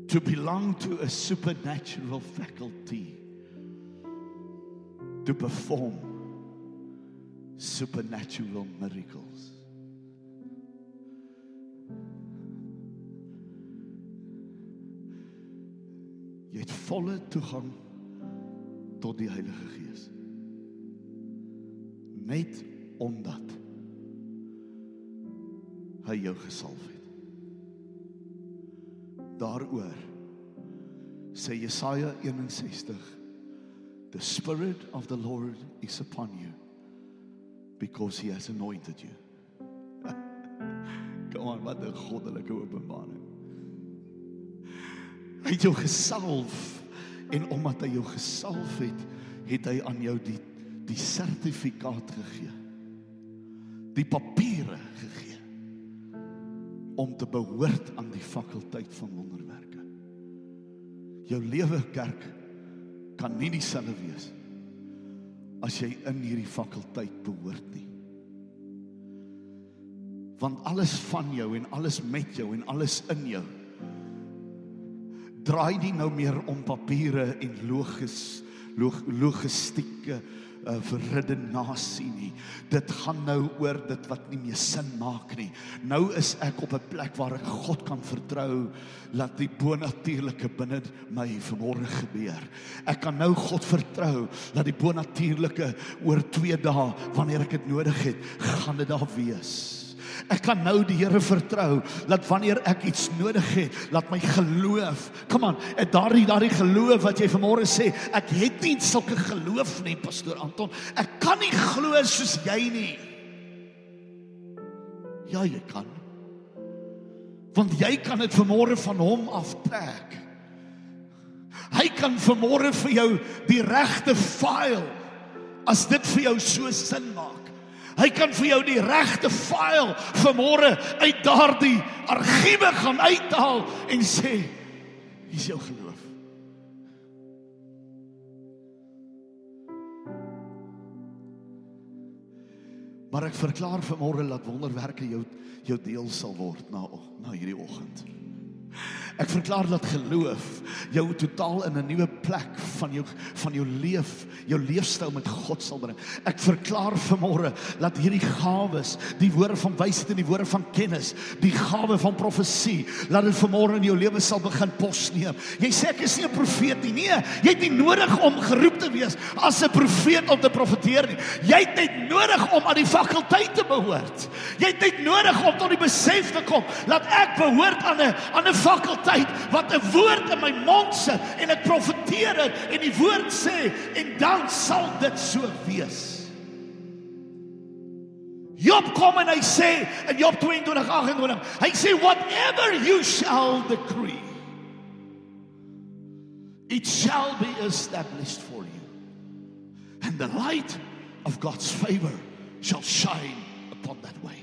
to belong to a supernatural faculty to perform supernatural miracles. Jy het volle toegang tot die Heilige Gees. Net omdat hy jou gesalf het. Daaroor sê Jesaja 61 The spirit of the Lord is upon you because he has anointed you. Aan, wat 'n goddelike openbaring. Hy het jou gesalf en omdat hy jou gesalf het, het hy aan jou die die sertifikaat gegee. Die papiere gegee om te behoort aan die fakulteit van wonderwerke. Jou lewe kerk kan nie dieselfde wees as jy in hierdie fakulteit behoort nie. Want alles van jou en alles met jou en alles in jou draai nie nou meer om papiere en logis log, logistieke uh, verredenasie nie. Dit gaan nou oor dit wat nie meer sin maak nie. Nou is ek op 'n plek waar ek God kan vertrou dat die bonatuurlike binne my vanmôre gebeur. Ek kan nou God vertrou dat die bonatuurlike oor 2 dae wanneer ek dit nodig het, gaan dit daar wees. Ek kan nou die Here vertrou dat wanneer ek iets nodig het, laat my geloof. Kom aan, en daardie daardie geloof wat jy vanmôre sê, ek het nie sulke geloof nie, pastoor Anton. Ek kan nie glo soos jy nie. Ja, jy kan. Want jy kan dit vanmôre van hom aftrek. Hy kan vanmôre vir jou die regte file as dit vir jou so sin maak. Hy kan vir jou die regte file vanmôre uit daardie argiewe gaan uithaal en sê hier's jou geloof. Maar ek verklaar vanmôre dat wonderwerke jou jou deel sal word na na hierdie oggend. Ek verklaar dat geloof jou totaal in 'n nuwe plek van jou van jou leef, jou leefstyl met God sal bring. Ek verklaar vanmôre dat hierdie gawes, die woorde van wysheid en die woorde van kennis, die gawe van profesie, laat dit vanmôre in jou lewe sal begin posneem. Jy sê ek is nie 'n profeet nie. Nee, jy het nie nodig om geroep te wees as 'n profeet om te profeteer nie. Jy het net nodig om aan die fakulteit te behoort. Jy het net nodig om tot die besef te kom dat ek behoort aan 'n aan 'n fakulteit tyd wat 'n woord in my mond sit en ek profeteer dit en die woord sê en dan sal dit so wees. Job kom en hy sê in Job 22:28, hy sê whatever you shall decree it shall be established for you. And the light of God's favor shall shine upon that way.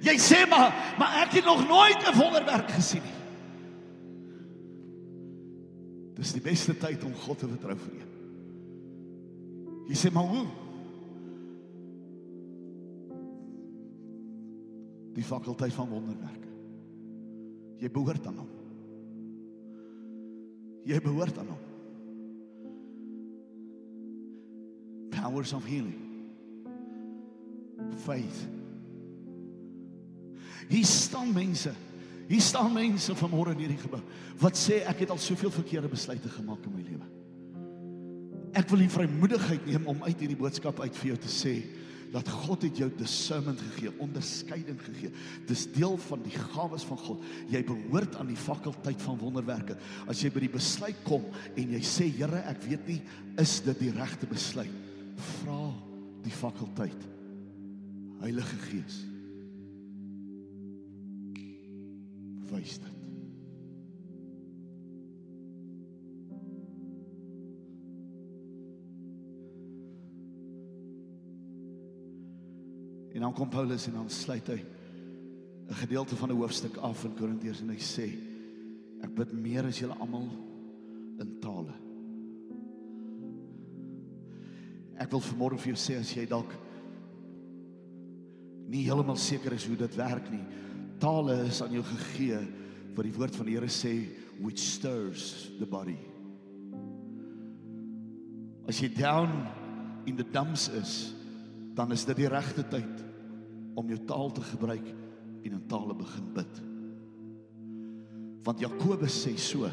Jy sê maar, maar ek het nog nooit 'n wonderwerk gesien nie. Dis die beste tyd om God te vertrou vir jou. Jy sê maar hoe? Die fakulteit van wonderwerke. Jy behoort aan hom. Jy behoort aan hom. Powers of healing. Faith Hier staan mense. Hier staan mense vanmôre in hierdie gebou wat sê ek het al soveel verkeerde besluite gemaak in my lewe. Ek wil die vrymoedigheid neem om uit hierdie boodskap uit vir jou te sê dat God het jou discernment gegee, onderskeiding gegee. Dis deel van die gawes van God. Jy behoort aan die fakulteit van wonderwerke. As jy by die besluit kom en jy sê Here, ek weet nie is dit die regte besluit. Vra die fakulteit. Heilige Gees. Wys dit. En dan kom Paulus en dan sluit hy 'n gedeelte van 'n hoofstuk af in Korintiërs en hy sê ek bid meer as julle almal in tale. Ek wil vanmôre vir jou sê as jy dalk nie heeltemal seker is hoe dit werk nie, tale is aan jou gegee wat die woord van die Here sê which stirs the body. As jy down in the dumps is, dan is dit die regte tyd om jou taal te gebruik en in tale begin bid. Want Jakobus sê so.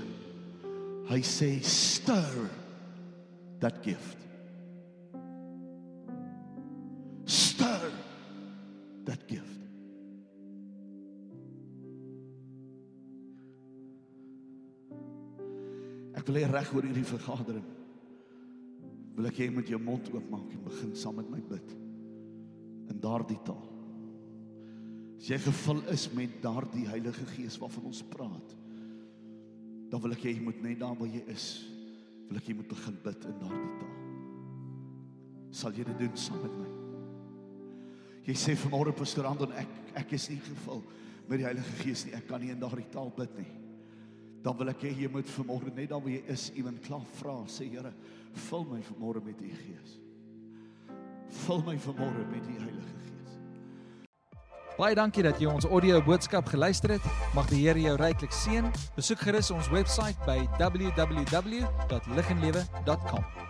Hy sê stir that gift. Reg oor hierdie vergadering wil ek hê jy moet jou mond oopmaak en begin saam met my bid in daardie taal. As jy gevul is met daardie Heilige Gees waarvan ons praat, dan wil ek hê jy moet net daar waar jy is, wil ek jy moet begin bid in daardie taal. Sal jy dit doen saam met my? Jy sê vanmôre pastoor Andon ek ek is nie gevul met die Heilige Gees nie. Ek kan nie in daardie taal bid nie dan wil ek hê jy moet vanmôre net daar waar jy is, iemand klaar vra, sê Here, vul my vanmôre met u Gees. Vul my vanmôre met die Heilige Gees. Baie dankie dat jy ons audio boodskap geluister het. Mag die Here jou ryklik seën. Besoek gerus ons webwerf by www.liginlewe.com.